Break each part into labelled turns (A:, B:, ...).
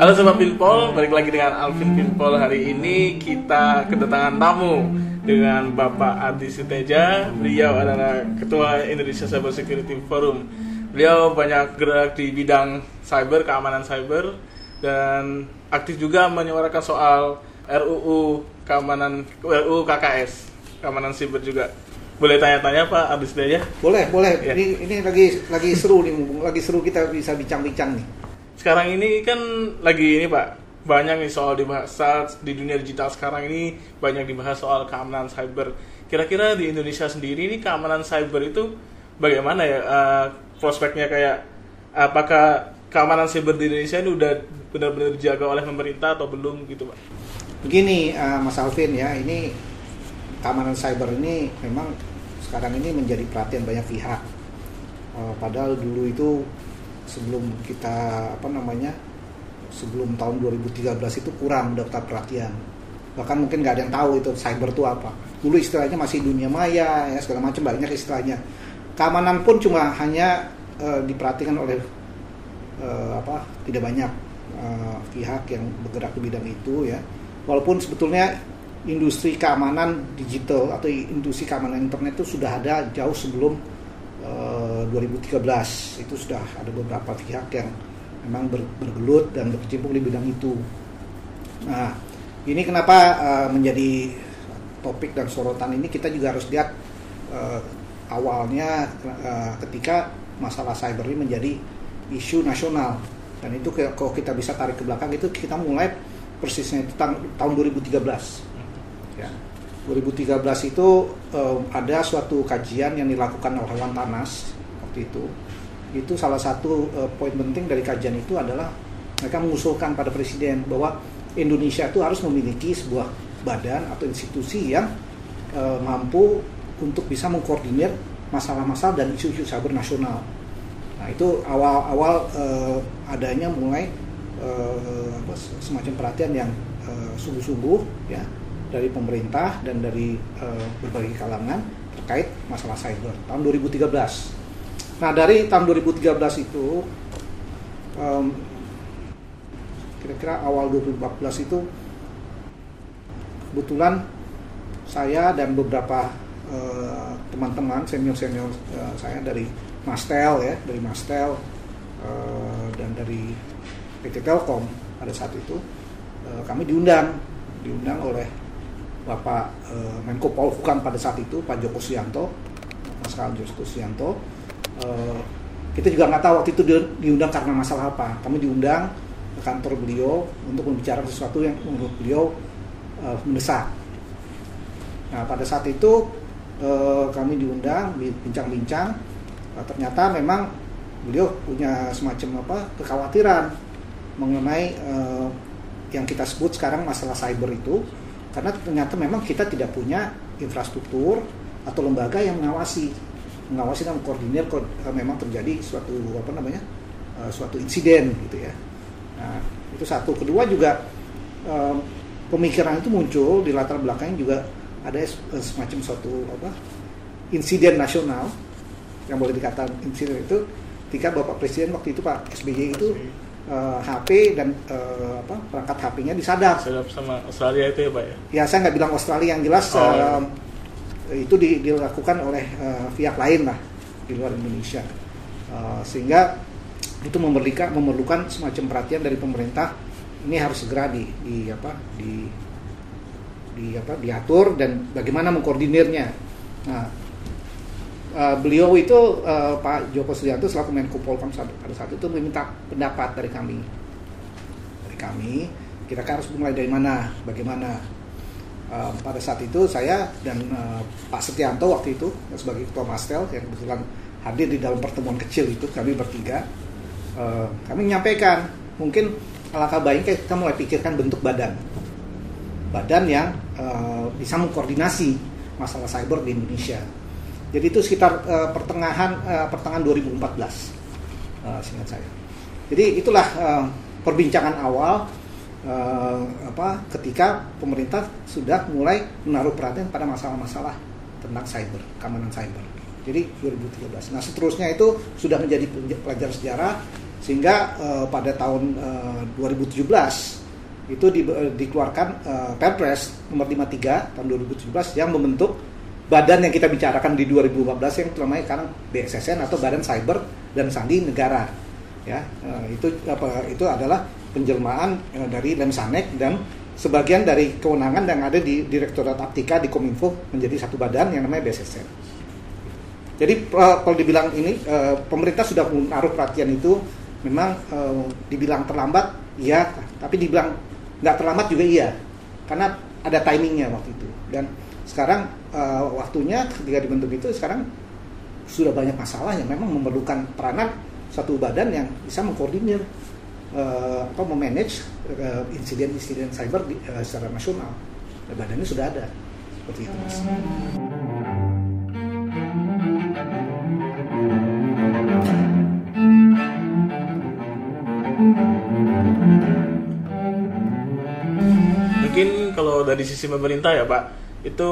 A: Halo Sobat Pinpol, balik lagi dengan Alvin Pinpol Hari ini kita kedatangan tamu dengan Bapak Adi Suteja Beliau adalah Ketua Indonesia Cyber Security Forum Beliau banyak gerak di bidang cyber, keamanan cyber Dan aktif juga menyuarakan soal RUU keamanan RUU KKS, keamanan cyber juga boleh tanya-tanya Pak Adi Suteja?
B: Boleh, boleh.
A: Ya.
B: Ini ini lagi lagi seru nih, lagi seru kita bisa bincang-bincang nih.
A: Sekarang ini kan lagi ini pak. Banyak nih soal dibahas di dunia digital sekarang ini banyak dibahas soal keamanan cyber. Kira-kira di Indonesia sendiri ini keamanan cyber itu bagaimana ya Eh, prospeknya? Kayak apakah keamanan cyber di Indonesia ini udah benar-benar dijaga oleh pemerintah atau belum gitu pak?
B: Begini, eh, Mas Alvin ya, ini keamanan cyber ini memang sekarang ini menjadi perhatian banyak pihak. Eh, padahal dulu itu sebelum kita apa namanya sebelum tahun 2013 itu kurang mendapat perhatian. Bahkan mungkin nggak ada yang tahu itu cyber itu apa. Dulu istilahnya masih dunia maya ya segala macam banyak istilahnya. Keamanan pun cuma hanya eh, diperhatikan oleh eh, apa tidak banyak eh, pihak yang bergerak di bidang itu ya. Walaupun sebetulnya industri keamanan digital atau industri keamanan internet itu sudah ada jauh sebelum 2013 itu sudah ada beberapa pihak yang memang ber- bergelut dan berkecimpung di bidang itu. Nah, ini kenapa eh, menjadi topik dan sorotan ini kita juga harus lihat eh, awalnya eh, ketika masalah cyber ini menjadi isu nasional. Dan itu kalau kita bisa tarik ke belakang itu kita mulai persisnya itu tang- tahun 2013 ya. 2013 itu eh, ada suatu kajian yang dilakukan oleh Wan Tanas waktu itu itu salah satu eh, poin penting dari kajian itu adalah mereka mengusulkan pada presiden bahwa Indonesia itu harus memiliki sebuah badan atau institusi yang eh, mampu untuk bisa mengkoordinir masalah-masalah dan isu-isu cyber nasional. Nah itu awal-awal eh, adanya mulai apa, semacam perhatian yang eh, sungguh-sungguh ya dari pemerintah dan dari eh, berbagai kalangan terkait masalah cyber tahun 2013. Nah dari tahun 2013 itu em, kira-kira awal 2014 itu kebetulan saya dan beberapa eh, teman-teman senior-senior eh, saya dari Mastel ya dari Mastel eh, dan dari PT Telkom pada saat itu eh, kami diundang diundang oleh Bapak eh, Menko Polhukam pada saat itu Pak Joko Suyanto Mas Joko Eh, kita juga nggak tahu waktu itu di- diundang karena masalah apa. Kami diundang ke kantor beliau untuk membicarakan sesuatu yang menurut beliau eh, mendesak. Nah pada saat itu eh, kami diundang bincang-bincang. Eh, ternyata memang beliau punya semacam apa kekhawatiran mengenai eh, yang kita sebut sekarang masalah cyber itu. Karena ternyata memang kita tidak punya infrastruktur atau lembaga yang mengawasi mengawasi dan mengkoordinir kalau eh, memang terjadi suatu apa namanya eh, suatu insiden gitu ya. Nah itu satu. Kedua juga eh, pemikiran itu muncul di latar belakangnya juga ada semacam suatu apa insiden nasional. Yang boleh dikatakan insiden itu ketika Bapak Presiden waktu itu Pak SBY itu eh, HP dan eh, apa perangkat HP-nya disadap.
A: Sedap sama Australia itu ya pak ya?
B: Ya saya nggak bilang Australia yang jelas
A: Oh,
B: eh, itu di- dilakukan oleh eh, pihak lain lah di luar Indonesia Eh, sehingga itu memerlukan memerlukan semacam perhatian dari pemerintah ini harus segera di, di apa di di apa diatur dan bagaimana mengkoordinirnya. Nah, eh, beliau itu eh, Pak Joko Suyanto selaku Menko Polhukam saat- pada saat itu meminta pendapat dari kami dari kami kira-kira harus mulai dari mana, bagaimana. Pada saat itu saya dan eh, Pak Setianto waktu itu sebagai ketua Mastel yang kebetulan hadir di dalam pertemuan kecil itu kami bertiga eh, kami menyampaikan mungkin alangkah baiknya kita mulai pikirkan bentuk badan badan yang eh, bisa mengkoordinasi masalah cyber di Indonesia. Jadi itu sekitar eh, pertengahan eh, pertengahan 2014 eh, seingat saya. Jadi itulah eh, perbincangan awal eh, apa ketika pemerintah sudah mulai menaruh perhatian pada masalah-masalah tentang cyber, keamanan cyber. Jadi 2013. Nah seterusnya itu sudah menjadi pelajaran sejarah Sehingga uh, pada tahun uh, 2017 itu di, uh, dikeluarkan uh, Perpres nomor 53 tahun 2017 yang membentuk badan yang kita bicarakan di 2014 yang namanya sekarang BSSN atau Badan Cyber dan Sandi Negara. Ya, uh, itu apa itu adalah penjelmaan uh, dari Lemsanek dan sebagian dari kewenangan yang ada di Direktorat Aptika di Kominfo menjadi satu badan yang namanya BSSN. Jadi kalau dibilang ini pemerintah sudah menaruh perhatian itu memang dibilang terlambat iya, tapi dibilang nggak terlambat juga iya, karena ada timingnya waktu itu. Dan sekarang waktunya ketika dibentuk itu sekarang sudah banyak masalah yang memang memerlukan peranan satu badan yang bisa mengkoordinir uh, apa memanage uh, insiden-insiden cyber di, uh, secara nasional. Dan badannya sudah ada seperti itu mas.
A: Mungkin kalau dari sisi pemerintah ya Pak, itu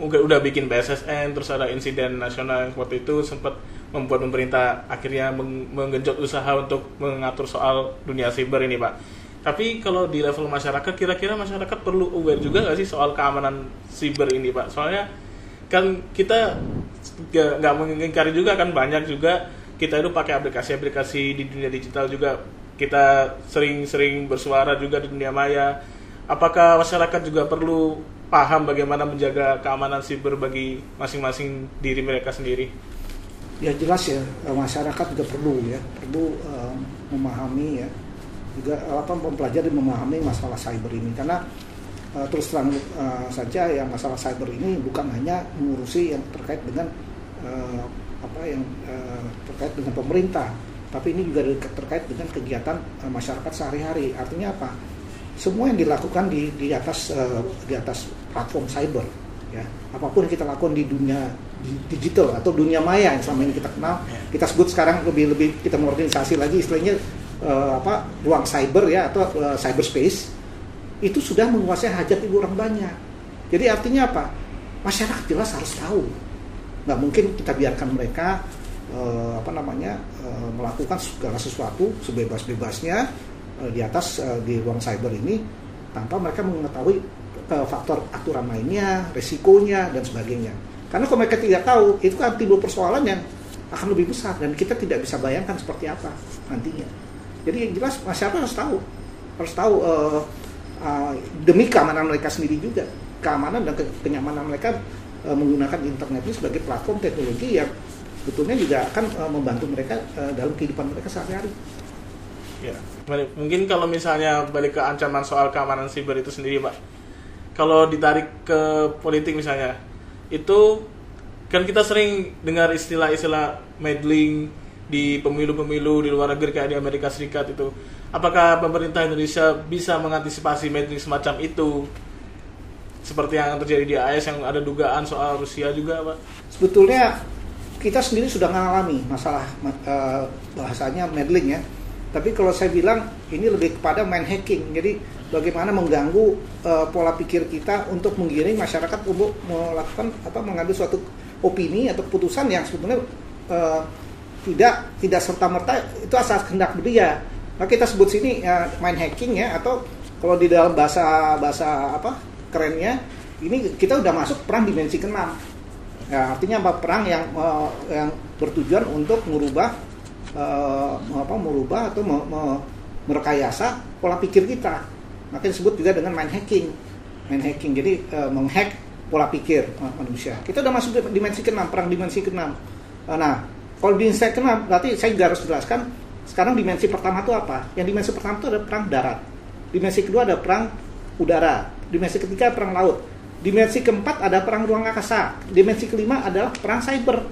A: udah bikin BSSN terus ada insiden nasional yang seperti itu sempat membuat pemerintah akhirnya menggenjot usaha untuk mengatur soal dunia siber ini pak. Tapi kalau di level masyarakat kira-kira masyarakat perlu aware juga nggak sih soal keamanan siber ini pak? Soalnya kan kita nggak mengingkari juga kan banyak juga kita itu pakai aplikasi-aplikasi di dunia digital juga. Kita sering-sering bersuara juga di dunia maya. Apakah masyarakat juga perlu paham bagaimana menjaga keamanan siber bagi masing-masing diri mereka sendiri?
B: Ya jelas ya masyarakat juga perlu ya perlu uh, memahami ya juga apa mempelajari memahami masalah cyber ini. Karena uh, terus terang uh, saja yang masalah cyber ini bukan hanya mengurusi yang terkait dengan uh, apa yang uh, terkait dengan pemerintah tapi ini juga terkait dengan kegiatan uh, masyarakat sehari-hari. Artinya apa? Semua yang dilakukan di di atas uh, di atas platform cyber ya apa pun yang kita lakukan di dunia digital atau dunia maya yang selama ini kita kenal ya. kita sebut sekarang lebih lebih kita mengorganisasi lagi istilahnya uh, apa ruang cyber ya atau uh, cyberspace itu sudah menguasai hajat ibu orang banyak jadi artinya apa masyarakat jelas harus tahu nggak mungkin kita biarkan mereka uh, apa namanya uh, melakukan segala sesuatu sebebas-bebasnya Eh, di atas uh, di ruang cyber ini tanpa mereka mengetahui uh, faktor aturan mainnya, resikonya dan sebagainya. Karena kalau mereka tidak tahu, itu kan timbul persoalan yang akan lebih besar dan kita tidak bisa bayangkan seperti apa nantinya. Jadi yang jelas masyarakat harus tahu, harus tahu uh, uh, demi keamanan mereka sendiri juga, keamanan dan ke kenyamanan mereka uh, menggunakan internet ini sebagai platform teknologi yang sebetulnya juga akan uh, membantu mereka uh, dalam kehidupan mereka sehari-hari.
A: Ya, mungkin kalau misalnya balik ke ancaman soal keamanan siber itu sendiri, Pak. Kalau ditarik ke politik misalnya, itu kan kita sering dengar istilah-istilah meddling di pemilu-pemilu di luar negeri kayak di Amerika Serikat itu. Apakah pemerintah Indonesia bisa mengantisipasi meddling semacam itu? Seperti yang terjadi di AS yang ada dugaan soal Rusia juga, Pak.
B: Sebetulnya kita sendiri sudah mengalami masalah uh, bahasanya meddling ya tapi kalau saya bilang ini lebih kepada main hacking. Jadi bagaimana mengganggu uh, pola pikir kita untuk menggiring masyarakat untuk melakukan apa mengambil suatu opini atau keputusan yang sebetulnya uh, tidak tidak serta merta itu asal kehendak dia. Nah kita sebut sini uh, main hacking ya atau kalau di dalam bahasa bahasa apa kerennya ini kita udah masuk perang dimensi keenam. Ya, artinya apa perang yang uh, yang bertujuan untuk merubah uh, apa merubah atau me, me, merekayasa pola pikir kita. Maka disebut juga dengan mind hacking. Mind hacking. Jadi uh, menghack pola pikir uh, manusia. Kita udah masuk dimensi ke-6, perang dimensi ke-6. Uh, nah, kalau dimensi ke-6 berarti saya juga harus jelaskan sekarang dimensi pertama itu apa? Yang dimensi pertama itu ada perang darat. Dimensi kedua ada perang udara. Dimensi ketiga perang laut. Dimensi keempat ada perang ruang angkasa. Dimensi kelima adalah perang cyber.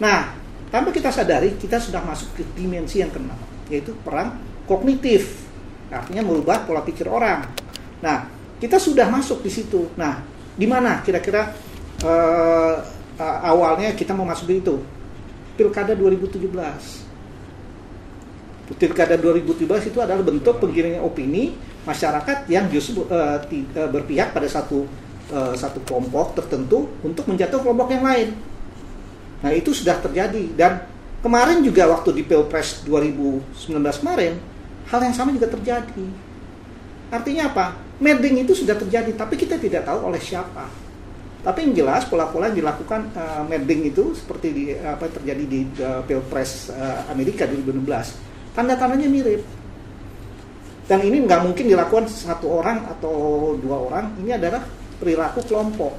B: Nah, tanpa kita sadari, kita sudah masuk ke dimensi yang keenam, yaitu perang kognitif. Artinya merubah pola pikir orang. Nah, kita sudah masuk di situ. Nah, di mana kira-kira uh, uh, awalnya kita mau masuk di itu? Pilkada 2017. Pilkada 2017 itu adalah bentuk penggiringan opini masyarakat yang justru uh, berpihak pada satu uh, satu kelompok tertentu untuk menjatuh kelompok yang lain. Nah itu sudah terjadi dan Kemarin juga waktu di Pilpres 2019 kemarin, hal yang sama juga terjadi. Artinya apa? Medding itu sudah terjadi, tapi kita tidak tahu oleh siapa. Tapi yang jelas pola-pola yang dilakukan uh, itu seperti di, apa yang terjadi di uh, Pilpres uh, Amerika 2016, tanda-tandanya mirip. Dan ini nggak mungkin dilakukan satu orang atau dua orang. Ini adalah perilaku kelompok,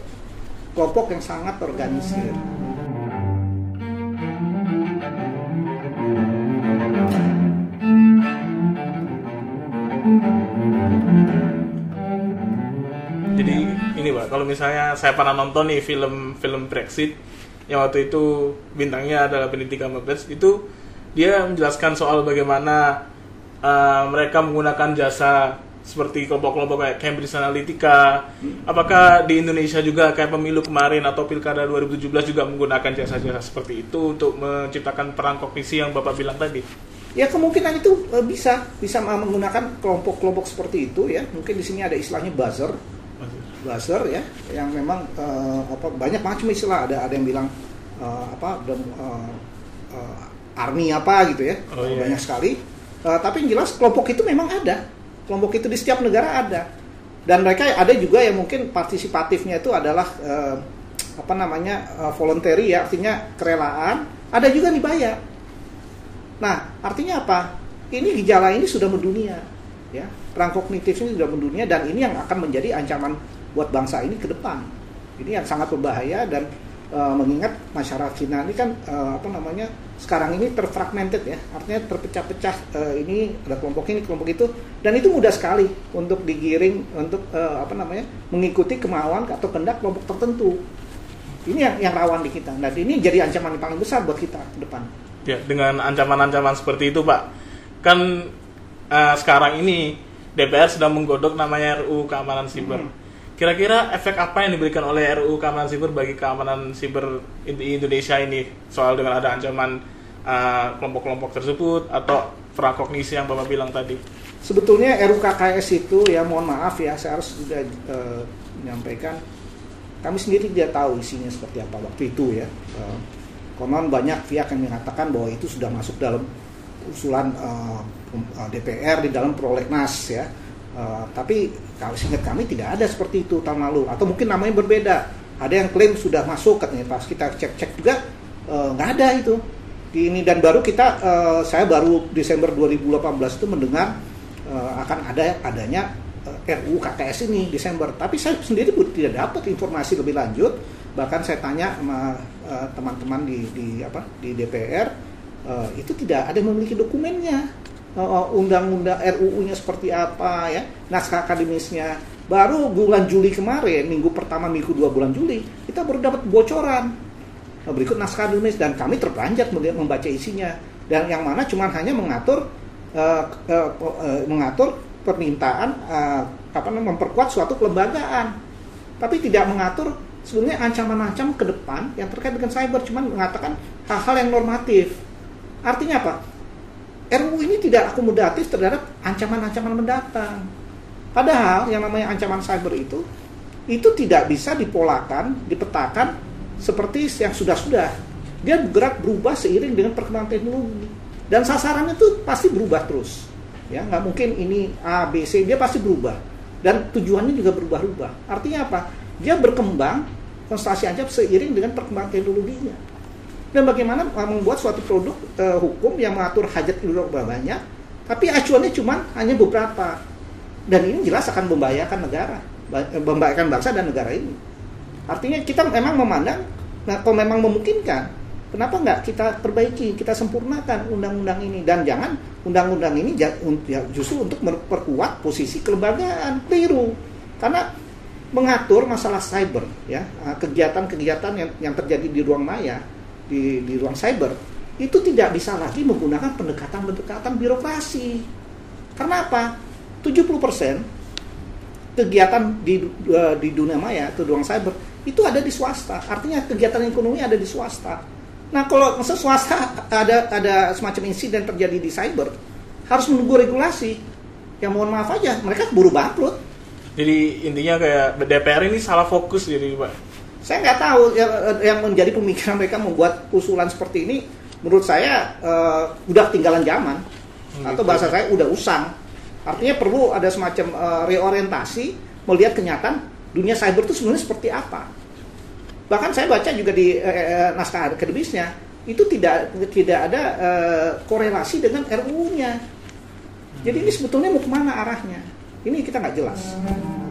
B: kelompok yang sangat organisir.
A: Kalau misalnya saya pernah nonton nih film film Brexit yang waktu itu bintangnya adalah Benedict Cumberbatch itu dia menjelaskan soal bagaimana uh, mereka menggunakan jasa seperti kelompok-kelompok kayak Cambridge Analytica. Apakah di Indonesia juga kayak pemilu kemarin atau pilkada 2017 juga menggunakan jasa-jasa seperti itu untuk menciptakan perang kognisi yang bapak bilang tadi?
B: Ya kemungkinan itu uh, bisa bisa menggunakan kelompok-kelompok seperti itu ya. Mungkin di sini ada istilahnya buzzer buzzer ya yang memang uh, apa banyak macam istilah. Ada ada yang bilang uh, apa uh, uh, army apa gitu ya. Oh, iya. banyak sekali. Uh, tapi yang jelas kelompok itu memang ada. Kelompok itu di setiap negara ada. Dan mereka ada juga yang mungkin partisipatifnya itu adalah uh, apa namanya uh, voluntary ya artinya kerelaan. Ada juga dibayar. Nah artinya apa? Ini gejala ini sudah mendunia ya perang kognitif ini sudah mendunia dan ini yang akan menjadi ancaman buat bangsa ini ke depan. Ini yang sangat berbahaya dan e, mengingat masyarakat Cina ini kan e, apa namanya sekarang ini terfragmented ya, artinya terpecah-pecah. E, ini ada kelompok ini, kelompok itu, dan itu mudah sekali untuk digiring untuk e, apa namanya mengikuti kemauan atau kehendak kelompok tertentu. Ini yang, yang rawan di kita. Nah ini jadi ancaman yang paling besar buat kita ke depan.
A: Ya dengan ancaman-ancaman seperti itu, Pak, kan uh, sekarang ini DPR sedang menggodok namanya RUU keamanan siber. Hmm Kira-kira efek apa yang diberikan oleh RUU keamanan siber bagi keamanan siber di Indonesia ini soal dengan ada ancaman uh, kelompok-kelompok uh, tersebut atau prakognisi yang Bapak bilang tadi?
B: Sebetulnya RUU KKS itu ya mohon maaf ya saya harus juga uh, menyampaikan kami sendiri tidak tahu isinya seperti apa waktu itu ya. Uh, konon banyak pihak yang mengatakan bahwa itu sudah masuk dalam usulan uh, DPR di dalam prolegnas ya Uh, tapi kalau singkat kami tidak ada seperti itu tahun lalu atau mungkin namanya berbeda. Ada yang klaim sudah masuk katanya pas kita cek-cek juga uh, nggak ada itu. Ini dan baru kita uh, saya baru Desember 2018 itu mendengar uh, akan ada adanya uh, RUU KKS ini Desember. Tapi saya sendiri pun tidak dapat informasi lebih lanjut. Bahkan saya tanya sama teman-teman uh, di, di apa di DPR uh, itu tidak ada yang memiliki dokumennya. Undang-undang RUU-nya seperti apa ya. Naskah akademisnya. Baru bulan Juli kemarin minggu pertama minggu dua bulan Juli kita baru dapat bocoran. Nah, berikut naskah akademis dan kami terperanjat melihat membaca isinya. Dan yang mana cuma hanya mengatur uh, uh, uh, mengatur permintaan uh, apa memperkuat suatu kelembagaan. Tapi tidak mengatur sebenarnya ancaman-ancaman ke depan yang terkait dengan cyber cuma mengatakan hal-hal yang normatif artinya apa RUU ini tidak akomodatif terhadap ancaman-ancaman mendatang. Padahal yang namanya ancaman cyber itu itu tidak bisa dipolakan, dipetakan seperti yang sudah-sudah. Dia bergerak berubah seiring dengan perkembangan teknologi. Dan sasarannya itu pasti berubah terus. Ya, nggak mungkin ini A, B, C, dia pasti berubah. Dan tujuannya juga berubah-ubah. Artinya apa? Dia berkembang konsentrasi aja seiring dengan perkembangan teknologinya dan bagaimana membuat suatu produk uh, hukum yang mengatur hajat hidup banyak tapi acuannya cuma hanya beberapa. Dan ini jelas akan membahayakan negara eh, membahayakan bangsa dan negara ini. Artinya kita memang memandang nah kalau memang memungkinkan kenapa nggak kita perbaiki kita sempurnakan undang-undang ini? Dan jangan undang-undang ini ya, justru untuk memperkuat posisi kelembagaan keliru. Karena mengatur masalah cyber ya eh, kegiatan-kegiatan yang, yang terjadi di ruang maya di, di ruang cyber itu tidak bisa lagi menggunakan pendekatan-pendekatan birokrasi. Karena apa? 70% kegiatan di uh, di dunia maya atau ruang cyber itu ada di swasta. Artinya kegiatan ekonomi ada di swasta. Nah, kalau swasta ada ada semacam insiden terjadi di cyber, harus menunggu regulasi. Yang mohon maaf aja, mereka buru bangkrut.
A: Jadi intinya kayak DPR ini salah fokus jadi Pak
B: saya nggak tahu yang, yang menjadi pemikiran mereka membuat usulan seperti ini menurut saya uh, udah tinggalan zaman
A: Hmm,
B: atau
A: gitu.
B: bahasa saya udah usang. Artinya perlu ada semacam uh, reorientasi melihat kenyataan dunia cyber itu sebenarnya seperti apa. Bahkan saya baca juga di uh, naskah akademisnya itu tidak tidak ada uh, korelasi dengan RUU-nya. Jadi ini sebetulnya mau ke mana arahnya? Ini kita nggak jelas.
A: Terus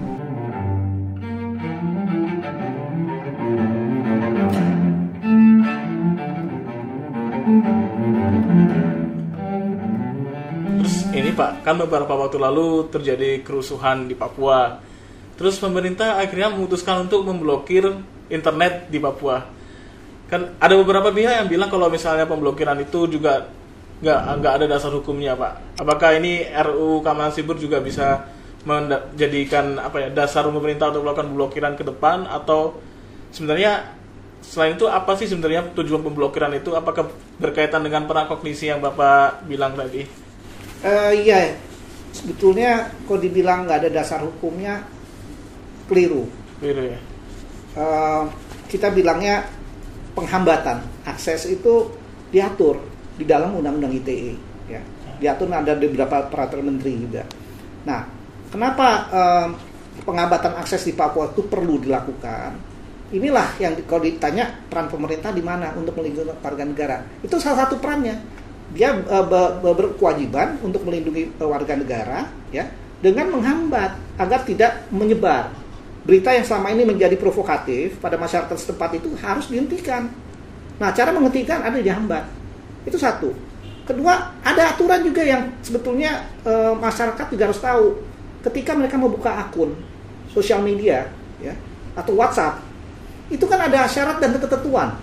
A: ini Pak, kan beberapa waktu lalu terjadi kerusuhan di Papua. Terus pemerintah akhirnya memutuskan untuk memblokir internet di Papua. Kan ada beberapa pihak yang bilang kalau misalnya pemblokiran itu juga nggak nggak ada dasar hukumnya Pak. Apakah ini RUU Keamanan Siber juga bisa menjadikan apa ya dasar pemerintah untuk melakukan pemblokiran ke depan atau sebenarnya selain itu apa sih sebenarnya tujuan pemblokiran itu? Apakah berkaitan dengan peran kognisi yang Bapak bilang tadi?
B: Eh, iya, sebetulnya kalau dibilang nggak ada dasar hukumnya keliru.
A: Gitu ya.
B: Eh, kita bilangnya penghambatan akses itu diatur di dalam undang-undang ITE, ya. Diatur ada di beberapa peraturan menteri juga. Nah, kenapa eh, penghambatan akses di Papua itu perlu dilakukan? Inilah yang kalau ditanya peran pemerintah di mana untuk melindungi warga negara. Itu salah satu perannya dia uh, be- be- berkewajiban untuk melindungi uh, warga negara ya dengan menghambat agar tidak menyebar berita yang selama ini menjadi provokatif pada masyarakat setempat itu harus dihentikan. Nah, cara menghentikan ada dihambat. Itu satu. Kedua, ada aturan juga yang sebetulnya uh, masyarakat juga harus tahu. Ketika mereka membuka akun sosial media ya atau WhatsApp, itu kan ada syarat dan ketentuan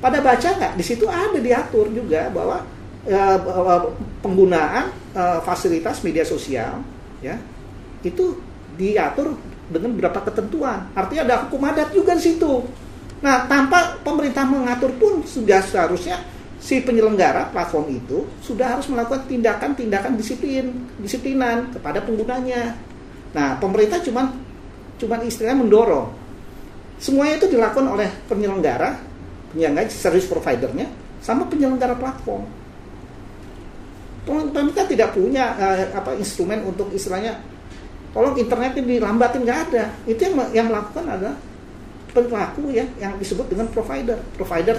B: pada baca nggak di situ ada diatur juga bahwa eh, bahwa penggunaan eh, fasilitas media sosial ya itu diatur dengan beberapa ketentuan. Artinya ada hukum adat juga di situ. Nah tanpa pemerintah mengatur pun sudah seharusnya si penyelenggara platform itu sudah harus melakukan tindakan-tindakan disiplin disiplinan kepada penggunanya. Nah pemerintah cuman cuman istilahnya mendorong. Semuanya itu dilakukan oleh penyelenggara penyelenggara service providernya sama penyelenggara platform pemerintah tidak punya eh, apa instrumen untuk istilahnya tolong internetnya dilambatin nggak ada. Itu yang yang melakukan adalah pelaku ya yang disebut dengan provider. Provider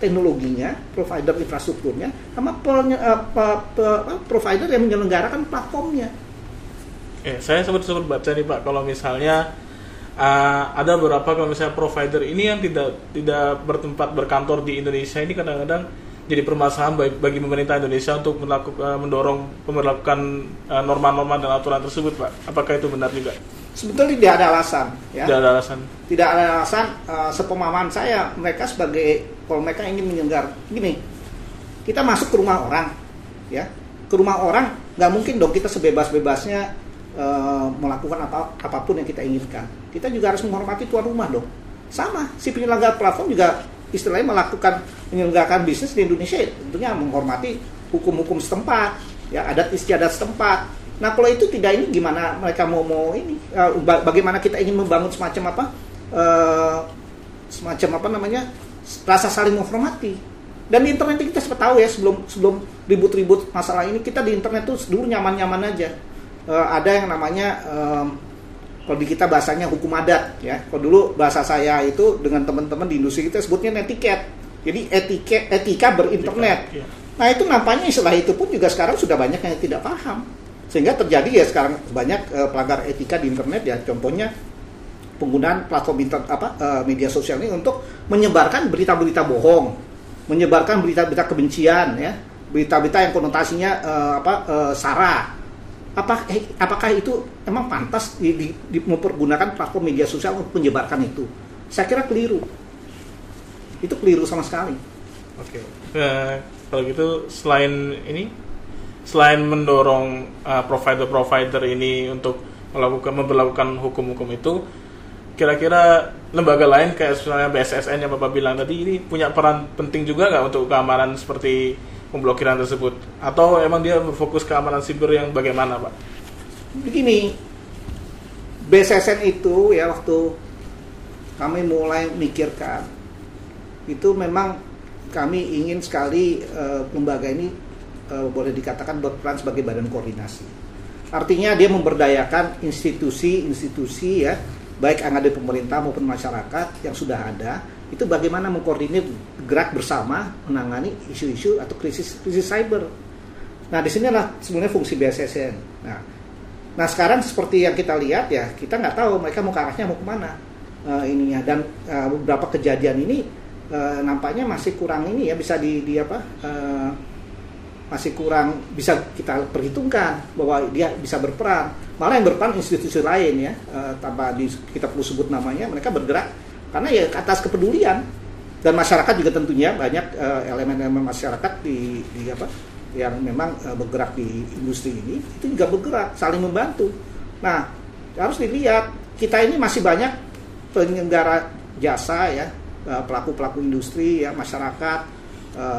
B: teknologinya provider infrastrukturnya sama penye- eh, pe- pe- apa, provider yang menyelenggarakan platformnya.
A: Eh, saya sempat sempat baca nih Pak, kalau misalnya uh, ada beberapa kalau misalnya provider ini yang tidak tidak bertempat berkantor di Indonesia ini kadang-kadang jadi permasalahan bagi, bagi pemerintah Indonesia untuk melakukan mendorong pemberlakukan uh, norma-norma dan aturan tersebut Pak. Apakah itu benar juga?
B: sebetulnya tidak ada alasan ya
A: Tidak ada alasan.
B: tidak ada alasan uh, sepemahaman saya mereka sebagai kalau mereka ingin menyelenggar gini kita masuk ke rumah orang ya ke rumah orang nggak mungkin dong kita sebebas-bebasnya uh, melakukan apa apa pun yang kita inginkan kita juga harus menghormati tuan rumah dong sama si penyelenggara platform juga istilahnya melakukan menyelenggarakan bisnis di Indonesia ya tentunya menghormati hukum-hukum setempat ya adat istiadat setempat. Nah kalau itu tidak ini gimana mereka mau mau ini? Eh, ba- bagaimana kita ingin membangun semacam apa eh, semacam apa namanya rasa saling menghormati? Dan di internet kita sempat tahu ya sebelum sebelum ribut-ribut masalah ini kita di internet tuh dulu nyaman-nyaman aja. Eh, ada yang namanya kalau di kita bahasanya hukum adat ya. Kalau dulu bahasa saya itu dengan teman-teman di industri kita sebutnya netiket. Jadi etika etika berinternet.
A: Iya.
B: Nah itu nampaknya istilah itu pun juga sekarang sudah banyak yang tidak paham. Sehingga terjadi ya sekarang banyak eh, pelanggar etika di internet ya. Contohnya penggunaan platform inter, apa eh, media sosial ini untuk menyebarkan berita-berita bohong, menyebarkan berita-berita kebencian ya, berita-berita yang konotasinya eh, apa eh, sara. Apa eh, apakah itu emang pantas di, di- di- mempergunakan platform media sosial untuk menyebarkan itu? Saya kira keliru. Itu keliru sama sekali.
A: Oke. Eh, kalau gitu selain ini selain mendorong uh, provider-provider ini untuk melakukan memperlakukan hukum-hukum itu kira-kira lembaga lain kayak misalnya BSSN yang Bapak bilang tadi ini punya peran penting juga nggak untuk keamanan seperti pemblokiran tersebut atau emang dia berfokus keamanan siber yang bagaimana Pak?
B: begini BSSN itu ya waktu kami mulai mikirkan itu memang kami ingin sekali uh, lembaga ini uh, boleh dikatakan berperan sebagai badan koordinasi. Artinya dia memberdayakan institusi-institusi ya, baik yang ada di pemerintah maupun masyarakat yang sudah ada, itu bagaimana mengkoordinir gerak bersama menangani isu-isu atau krisis krisis cyber. Nah, di sinilah sebenarnya fungsi BSSN. Nah, nah sekarang seperti yang kita lihat ya, kita nggak tahu mereka mau ke arahnya mau ke mana uh, ininya dan uh, beberapa kejadian ini uh, nampaknya masih kurang ini ya bisa di, di apa uh, masih kurang bisa kita perhitungkan bahwa dia bisa berperan malah yang berperan institusi lain ya uh, tanpa di, kita perlu sebut namanya mereka bergerak karena ya atas kepedulian. Dan masyarakat juga tentunya banyak elemen-elemen uh, masyarakat di, di apa yang memang uh, bergerak di industri ini itu juga bergerak saling membantu. Nah harus dilihat kita ini masih banyak penyelenggara jasa ya pelaku-pelaku industri ya masyarakat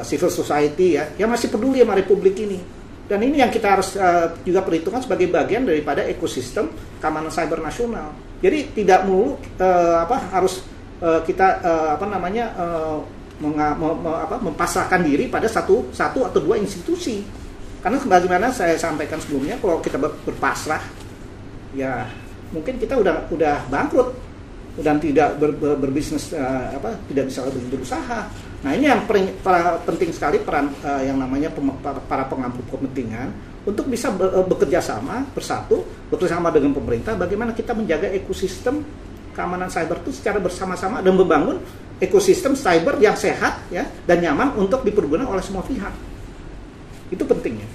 B: civil society ya yang masih peduli sama republik ini. Dan ini yang kita harus uh, juga perhitungkan sebagai bagian daripada ekosistem keamanan cyber nasional. Jadi tidak mulu uh, apa harus uh, kita uh, apa namanya uh, menga, me, me, apa, mempasrahkan diri pada satu satu atau dua institusi karena sebagaimana saya sampaikan sebelumnya kalau kita berpasrah ya mungkin kita udah udah bangkrut dan tidak ber, ber, berbisnis uh, apa tidak bisa lebih berusaha. Nah ini yang penting sekali peran uh, yang namanya para, pengampu kepentingan untuk bisa be, bekerja sama bersatu bekerja sama dengan pemerintah bagaimana kita menjaga ekosistem keamanan cyber itu secara bersama-sama dan membangun ekosistem cyber yang sehat ya dan nyaman untuk dipergunakan oleh semua pihak. Itu pentingnya.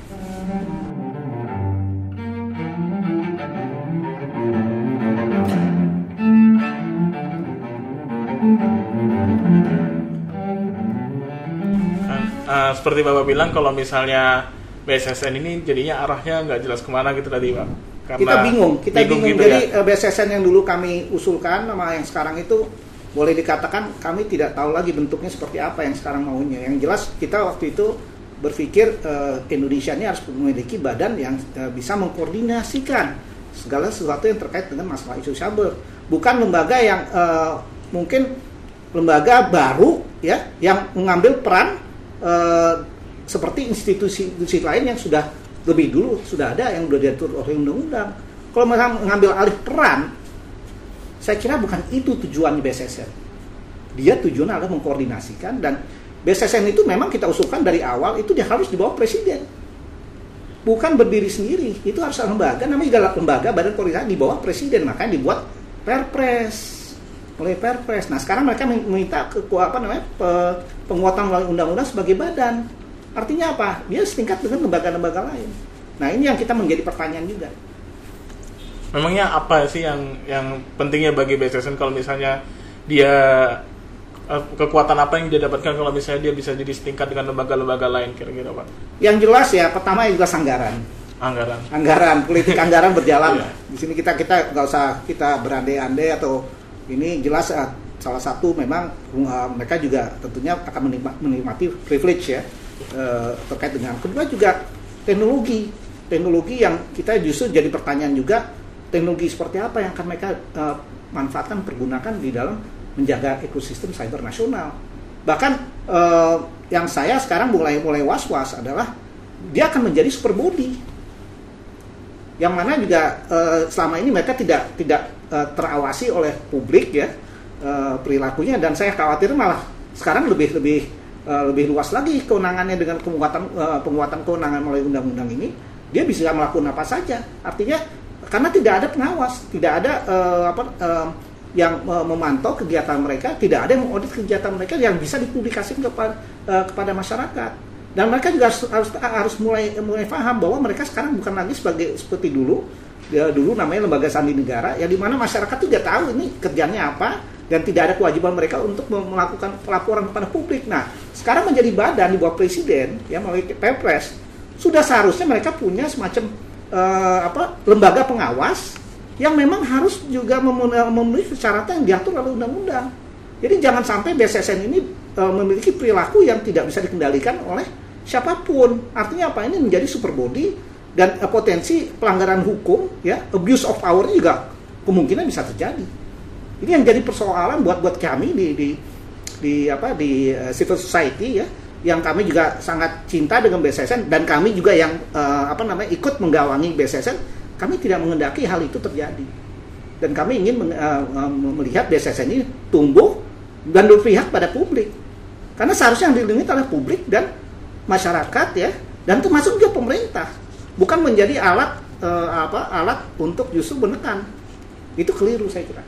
A: uh, seperti bapak bilang kalau misalnya BSSN ini jadinya arahnya nggak jelas ke mana gitu tadi pak
B: Karena kita bingung kita bingung, bingung. Gitu jadi ya? Eh, BSSN yang dulu kami usulkan sama yang sekarang itu boleh dikatakan kami tidak tahu lagi bentuknya seperti apa yang sekarang maunya yang jelas kita waktu itu berpikir uh, Indonesia ini harus memiliki badan yang uh, bisa mengkoordinasikan segala sesuatu yang terkait dengan masalah isu cyber bukan lembaga yang uh, mungkin lembaga baru ya yang mengambil peran seperti institusi-institusi lain yang sudah lebih dulu sudah ada yang sudah diatur oleh undang-undang. Kalau mereka mengambil alih peran, saya kira bukan itu tujuan BSSN. Dia tujuannya adalah mengkoordinasikan dan BSSN itu memang kita usulkan dari awal itu dia harus di bawah presiden. Bukan berdiri sendiri, itu harus lembaga namanya lembaga badan koordinasi di bawah presiden makanya dibuat perpres oleh Perpres. Nah sekarang mereka meminta ke apa namanya penguatan melalui undang-undang sebagai badan. Artinya apa? Dia setingkat dengan lembaga-lembaga lain. Nah ini yang kita menjadi pertanyaan juga.
A: Memangnya apa sih yang yang pentingnya bagi BSSN kalau misalnya dia eh, kekuatan apa yang dia dapatkan kalau misalnya dia bisa jadi setingkat dengan lembaga-lembaga lain kira-kira pak?
B: Yang jelas ya pertama juga anggaran.
A: Anggaran.
B: Anggaran, politik anggaran berjalan. yeah. Di sini kita kita nggak usah kita berandai-andai atau ini jelas uh, salah satu memang uh, mereka juga tentunya akan menikmati privilege ya uh, terkait dengan kedua juga teknologi. Teknologi yang kita justru jadi pertanyaan juga teknologi seperti apa yang akan mereka uh, manfaatkan pergunakan di dalam menjaga ekosistem cyber nasional. Bahkan uh, yang saya sekarang mulai mulai was was adalah dia akan menjadi super body. Yang mana juga selama ini mereka tidak tidak terawasi oleh publik ya perilakunya. Dan saya khawatir malah sekarang lebih lebih uh, lebih luas lagi kewenangannya dengan penguatan uh, penguatan kewenangan melalui undang-undang ini dia bisa melakukan apa saja. Artinya karena tidak ada pengawas tidak ada uh, apa uh, yang uh, memantau kegiatan mereka tidak ada yang mengaudit kegiatan mereka yang bisa dipublikasikan kepada uh, kepada masyarakat. Dan mereka juga harus harus, harus mulai mulai paham bahwa mereka sekarang bukan lagi sebagai seperti dulu ya, dulu namanya lembaga sandi negara ya di mana masyarakat tidak tahu ini kerjanya apa dan tidak ada kewajiban mereka untuk melakukan pelaporan kepada publik. Nah, sekarang menjadi badan di bawah presiden ya melalui Perpres sudah seharusnya mereka punya semacam uh, apa lembaga pengawas yang memang harus juga memenuhi persyaratan yang diatur oleh undang-undang. Jadi jangan sampai BSSN ini uh, memiliki perilaku yang tidak bisa dikendalikan oleh siapa pun. Artinya apa? Ini menjadi super body dan uh, potensi pelanggaran hukum ya abuse of power juga kemungkinan bisa terjadi. Ini yang jadi persoalan buat buat kami di di di apa di uh, civil society ya yang kami juga sangat cinta dengan BSSN dan kami juga yang uh, apa namanya ikut menggawangi BSSN kami tidak mengendaki hal itu terjadi. Dan kami ingin uh, melihat BSSN ini tumbuh dan berpihak pada publik. Karena seharusnya yang dilindungi oleh publik dan masyarakat ya dan termasuk juga pemerintah bukan menjadi alat uh, apa alat untuk justru menekan. Itu keliru saya kira.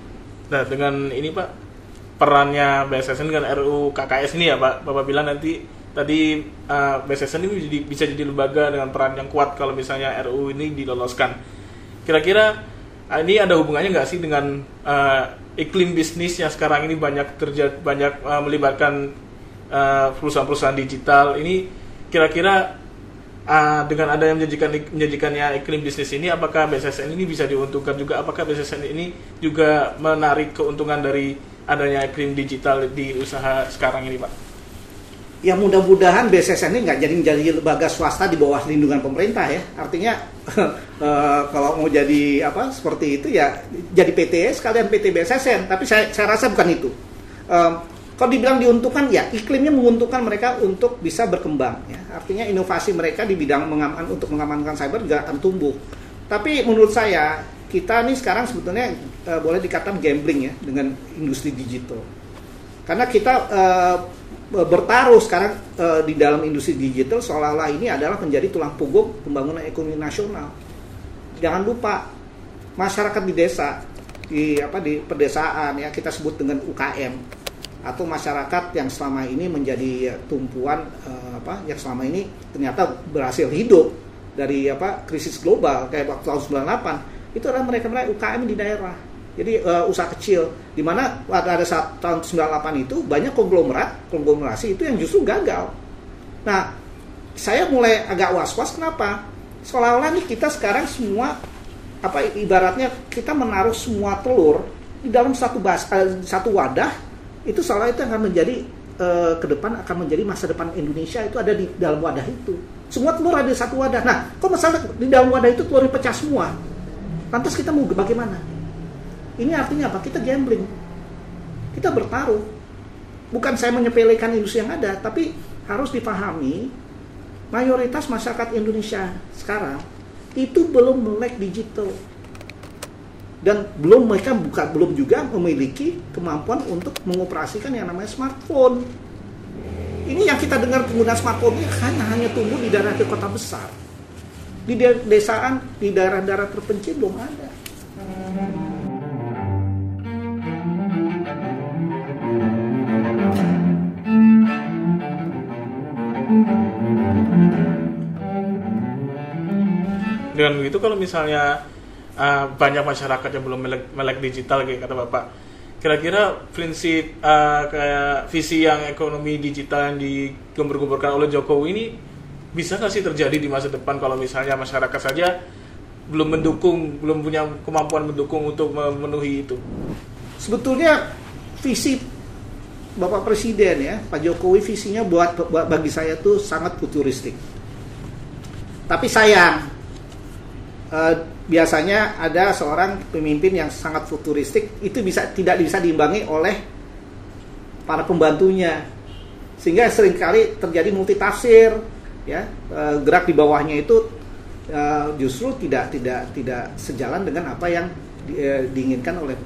A: Nah dengan ini pak perannya BSSN dengan RU KKS ini ya pak. Bapak bilang nanti tadi uh, BSSN ini bisa, bisa jadi lembaga dengan peran yang kuat kalau misalnya RU ini diloloskan. Kira-kira uh, ini ada hubungannya nggak sih dengan uh, iklim bisnis yang sekarang ini banyak terjadi banyak uh, melibatkan perusahaan-perusahaan digital ini? Kira-kira uh, dengan yang menjanjikan menjanjikannya iklim bisnis ini apakah BSSN ini bisa diuntungkan juga apakah BSSN ini juga menarik keuntungan dari adanya iklim digital di usaha sekarang ini Pak?
B: Ya mudah-mudahan BSSN ini nggak jadi jadi lembaga swasta di bawah lindungan pemerintah ya. Artinya uh, kalau mau jadi apa seperti itu ya jadi PT sekalian PT BSSN. Tapi saya, saya rasa bukan itu. Kalau dibilang diuntungkan, ya iklimnya menguntungkan mereka untuk bisa berkembang. Ya. Artinya inovasi mereka di bidang mengaman, untuk mengamankan cyber juga akan tumbuh. Tapi menurut saya kita nih sekarang sebetulnya uh, boleh dikatakan gambling ya dengan industri digital. Karena kita uh, bertaruh sekarang uh, di dalam industri digital seolah-olah ini adalah menjadi tulang punggung pembangunan ekonomi nasional. Jangan lupa masyarakat di desa di apa di pedesaan ya kita sebut dengan UKM atau masyarakat yang selama ini menjadi tumpuan uh, apa yang selama ini ternyata berhasil hidup dari apa krisis global kayak waktu tahun 98 itu adalah mereka-mereka UKM di daerah. Jadi uh, usaha kecil di mana pada saat tahun 98 itu banyak konglomerat, konglomerasi itu yang justru gagal. Nah, saya mulai agak was-was kenapa? Seolah-olah nih kita sekarang semua apa ibaratnya kita menaruh semua telur di dalam satu bas, uh, satu wadah itu seolah itu akan menjadi uh, ke depan akan menjadi masa depan Indonesia itu ada di dalam wadah itu. Semua telur ada satu wadah. Nah, kok masalah di dalam wadah itu telur pecah semua? Lantas kita mau bagaimana? Ini artinya apa? Kita gambling. Kita bertaruh. Bukan saya menyepelekan industri yang ada, tapi harus dipahami mayoritas masyarakat Indonesia sekarang itu belum melek digital dan belum mereka buka belum juga memiliki kemampuan untuk mengoperasikan yang namanya smartphone. Ini yang kita dengar pengguna smartphone ini kan hanya tumbuh di daerah di kota besar. Di desaan, di daerah-daerah terpencil belum ada.
A: Dengan begitu kalau misalnya uh, banyak masyarakat yang belum melek, melek digital kayak kata bapak. Kira-kira prinsip uh, kayak visi yang ekonomi digital yang digembur-gemburkan oleh Jokowi ini bisa nggak sih terjadi di masa depan kalau misalnya masyarakat saja belum mendukung belum punya kemampuan mendukung untuk memenuhi itu?
B: Sebetulnya visi Bapak Presiden ya Pak Jokowi visinya buat bagi saya tuh sangat futuristik. Tapi sayang uh, biasanya ada seorang pemimpin yang sangat futuristik itu bisa tidak bisa diimbangi oleh para pembantunya sehingga sering kali terjadi multitafsir ya e, gerak di bawahnya itu e, justru tidak tidak tidak sejalan dengan apa yang e, diinginkan oleh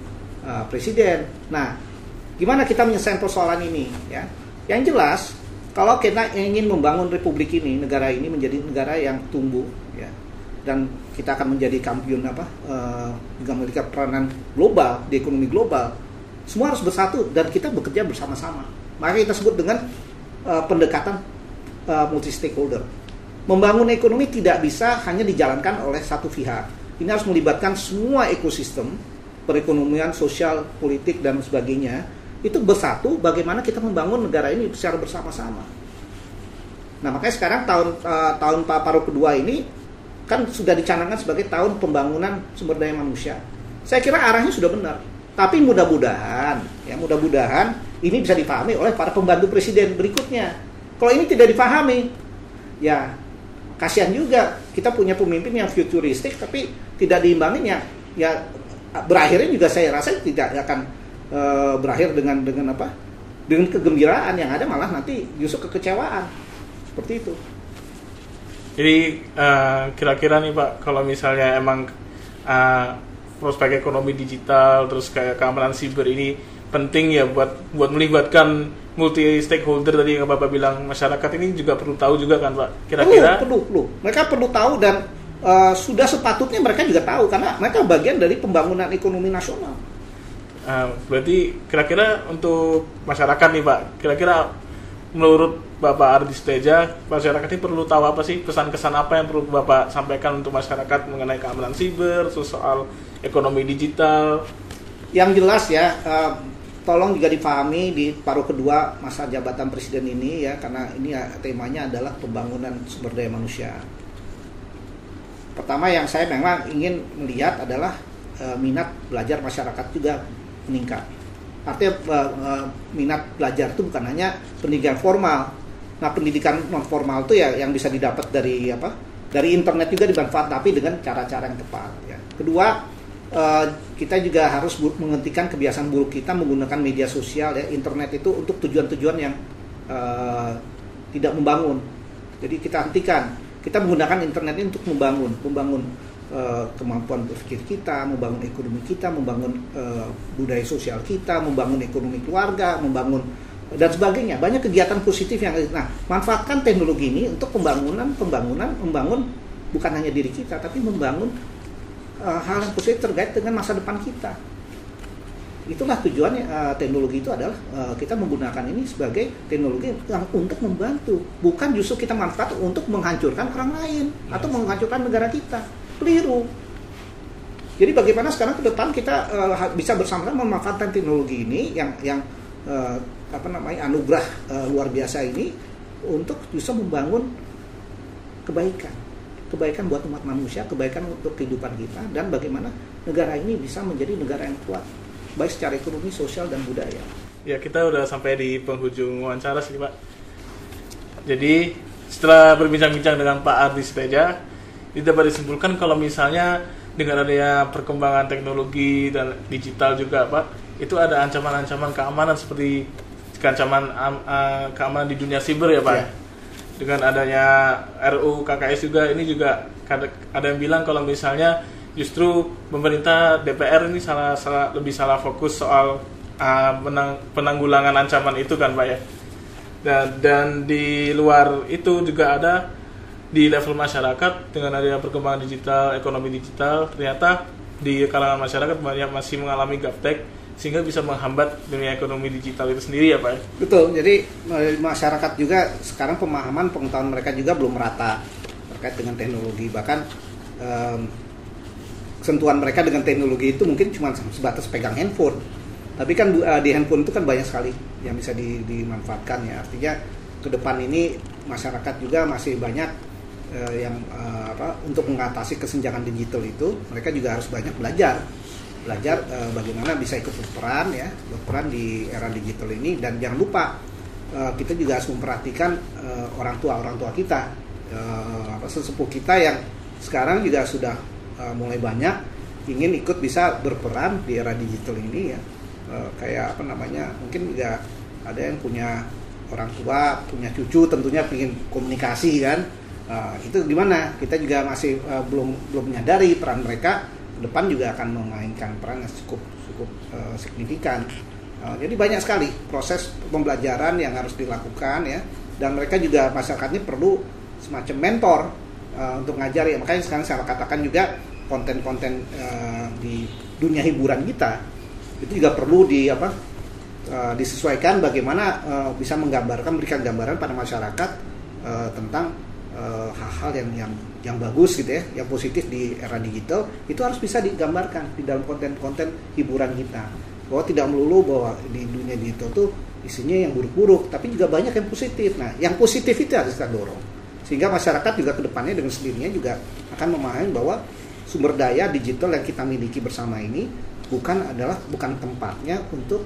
B: presiden. Nah, gimana kita menyelesaikan persoalan ini ya? Yang jelas kalau kita ingin membangun republik ini, negara ini menjadi negara yang tumbuh ya dan kita akan menjadi kampion apa uh, juga memiliki peranan global di ekonomi global semua harus bersatu dan kita bekerja bersama-sama. Maka kita sebut dengan uh, pendekatan uh, multi stakeholder membangun ekonomi tidak bisa hanya dijalankan oleh satu pihak. Ini harus melibatkan semua ekosistem perekonomian sosial politik dan sebagainya. Itu bersatu bagaimana kita membangun negara ini secara bersama-sama. Nah makanya sekarang tahun uh, tahun paruh kedua ini kan sudah dicanangkan sebagai tahun pembangunan sumber daya manusia. Saya kira arahnya sudah benar. Tapi mudah-mudahan, ya mudah-mudahan ini bisa dipahami oleh para pembantu presiden berikutnya. Kalau ini tidak dipahami, ya kasihan juga kita punya pemimpin yang futuristik tapi tidak diimbangin ya, ya berakhirnya juga saya rasa tidak akan e, berakhir dengan dengan apa dengan kegembiraan yang ada malah nanti justru kekecewaan seperti itu
A: Jadi eh, kira-kira nih Pak, kalau misalnya emang eh, prospek ekonomi digital terus kayak keamanan siber ini penting ya buat buat melibatkan multi stakeholder tadi yang Bapak bilang masyarakat ini juga perlu tahu juga kan Pak. Kira-kira
B: perlu, perlu, perlu. Mereka perlu tahu dan uh, sudah sepatutnya mereka juga tahu karena mereka bagian dari pembangunan ekonomi nasional.
A: eh, berarti kira-kira untuk masyarakat nih Pak, kira-kira menurut Bapak Ardi Teja, masyarakat ini perlu tahu apa sih pesan-kesan apa yang perlu Bapak sampaikan untuk masyarakat mengenai keamanan siber, soal ekonomi digital,
B: Yang jelas ya, uh, tolong juga dipahami di paruh kedua masa jabatan presiden ini ya, karena ini ya, temanya adalah pembangunan sumber daya manusia. Pertama yang saya memang ingin melihat adalah uh, minat belajar masyarakat juga meningkat. Artinya uh, minat belajar itu bukan hanya pendidikan formal. Nah, pendidikan non formal itu ya yang bisa didapat dari apa? Dari internet juga dimanfaat tapi dengan cara-cara yang tepat ya. Kedua, eh, kita juga harus menghentikan kebiasaan buruk kita menggunakan media sosial ya, internet itu untuk tujuan-tujuan yang eh, tidak membangun. Jadi kita hentikan. Kita menggunakan internet ini untuk membangun, membangun eh, kemampuan berpikir kita, membangun ekonomi kita, membangun budaya sosial kita, membangun ekonomi keluarga, membangun dan sebagainya. Banyak kegiatan positif yang nah, manfaatkan teknologi ini untuk pembangunan, pembangunan, membangun bukan hanya diri kita tapi membangun eh, hal yang positif terkait dengan masa depan kita. Itulah tujuannya eh, teknologi itu adalah eh, kita menggunakan ini sebagai teknologi yang untuk membantu, bukan justru kita manfaat untuk menghancurkan orang lain atau menghancurkan negara kita. Keliru. Jadi bagaimana sekarang ke depan kita ha- bisa bersama-sama memanfaatkan teknologi ini yang yang eh, apa namanya anugerah eh, luar biasa ini untuk bisa membangun kebaikan, kebaikan buat umat manusia, kebaikan untuk kehidupan kita dan bagaimana negara ini bisa menjadi negara yang kuat baik secara ekonomi, sosial dan budaya.
A: Ya kita udah sampai di penghujung wawancara sih Pak. Jadi setelah berbincang-bincang dengan Pak Ardi Steja, itu dapat disimpulkan kalau misalnya dengan adanya perkembangan teknologi dan digital juga Pak, itu ada ancaman-ancaman keamanan seperti ancaman am- eh, keamanan di dunia siber ya Pak.
B: Ya.
A: Dengan adanya RU KKS juga ini juga ada, ada yang bilang kalau misalnya justru pemerintah DPR ini salah salah lebih salah fokus soal uh, menang- penanggulangan ancaman itu kan Pak ya. Dan dan di luar itu juga ada di level masyarakat dengan adanya perkembangan digital, ekonomi digital, ternyata di kalangan masyarakat banyak masih mengalami gaptek sehingga bisa menghambat dunia ekonomi digital itu sendiri ya Pak.
B: Betul. Jadi eh, masyarakat juga sekarang pemahaman pengetahuan mereka juga belum merata terkait dengan teknologi. Bahkan em, sentuhan mereka dengan teknologi itu mungkin cuma sebatas pegang handphone. Tapi kan eh, di handphone itu kan banyak sekali yang bisa di- dimanfaatkan ya. Artinya ke depan ini masyarakat juga masih banyak eh, yang eh, apa untuk mengatasi kesenjangan digital itu mereka juga harus banyak belajar belajar eh, bagaimana bisa ikut berperan ya berperan di era digital ini. Dan jangan lupa eh, kita juga harus memperhatikan eh, orang tua orang tua kita. Eh, apa sesepuh kita yang sekarang juga sudah eh, mulai banyak ingin ikut bisa berperan di era digital ini ya. Eh, kayak apa namanya mungkin juga ada yang punya orang tua punya cucu tentunya ingin komunikasi kan. Eh, itu gimana? Kita juga masih eh, belum belum menyadari peran mereka depan juga akan memainkan peran yang cukup cukup eh, signifikan. Eh, jadi banyak sekali proses pembelajaran yang harus dilakukan ya. Dan mereka juga masyarakat ini perlu semacam mentor eh, untuk ngajari makanya sekarang saya katakan juga konten-konten eh, di dunia hiburan kita itu juga perlu di apa eh, disesuaikan bagaimana eh, bisa menggambarkan memberikan gambaran pada masyarakat eh, tentang hal-hal yang yang yang bagus gitu ya, yang positif di era digital itu harus bisa digambarkan di dalam konten-konten hiburan kita. Bahwa tidak melulu bahwa di dunia digital tuh isinya yang buruk-buruk, tapi juga banyak yang positif. Nah, yang positif itu harus kita dorong. Sehingga masyarakat juga ke depannya dengan sendirinya juga akan memahami bahwa sumber daya digital yang kita miliki bersama ini bukan adalah bukan tempatnya untuk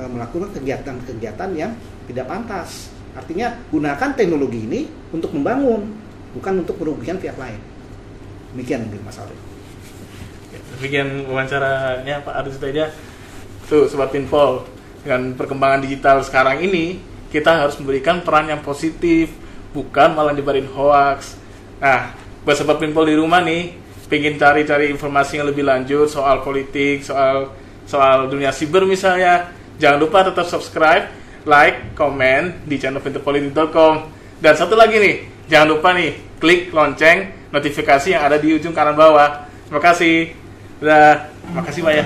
B: eh, melakukan kegiatan-kegiatan yang tidak pantas. Artinya gunakan teknologi ini untuk membangun, bukan untuk merugikan pihak lain. Demikian mungkin Mas Alvin.
A: Ya, Demikian wawancaranya Pak Ardi Steja. Tuh Sobat Pinpol. dengan perkembangan digital sekarang ini kita harus memberikan peran yang positif bukan malah nyebarin hoax nah buat sobat pinpol di rumah nih pengen cari-cari informasi yang lebih lanjut soal politik soal soal dunia siber misalnya jangan lupa tetap subscribe like komen di channel pinterpolitik.com dan satu lagi nih jangan lupa nih klik lonceng notifikasi yang ada di ujung kanan bawah. Terima kasih. Udah terima kasih pak ya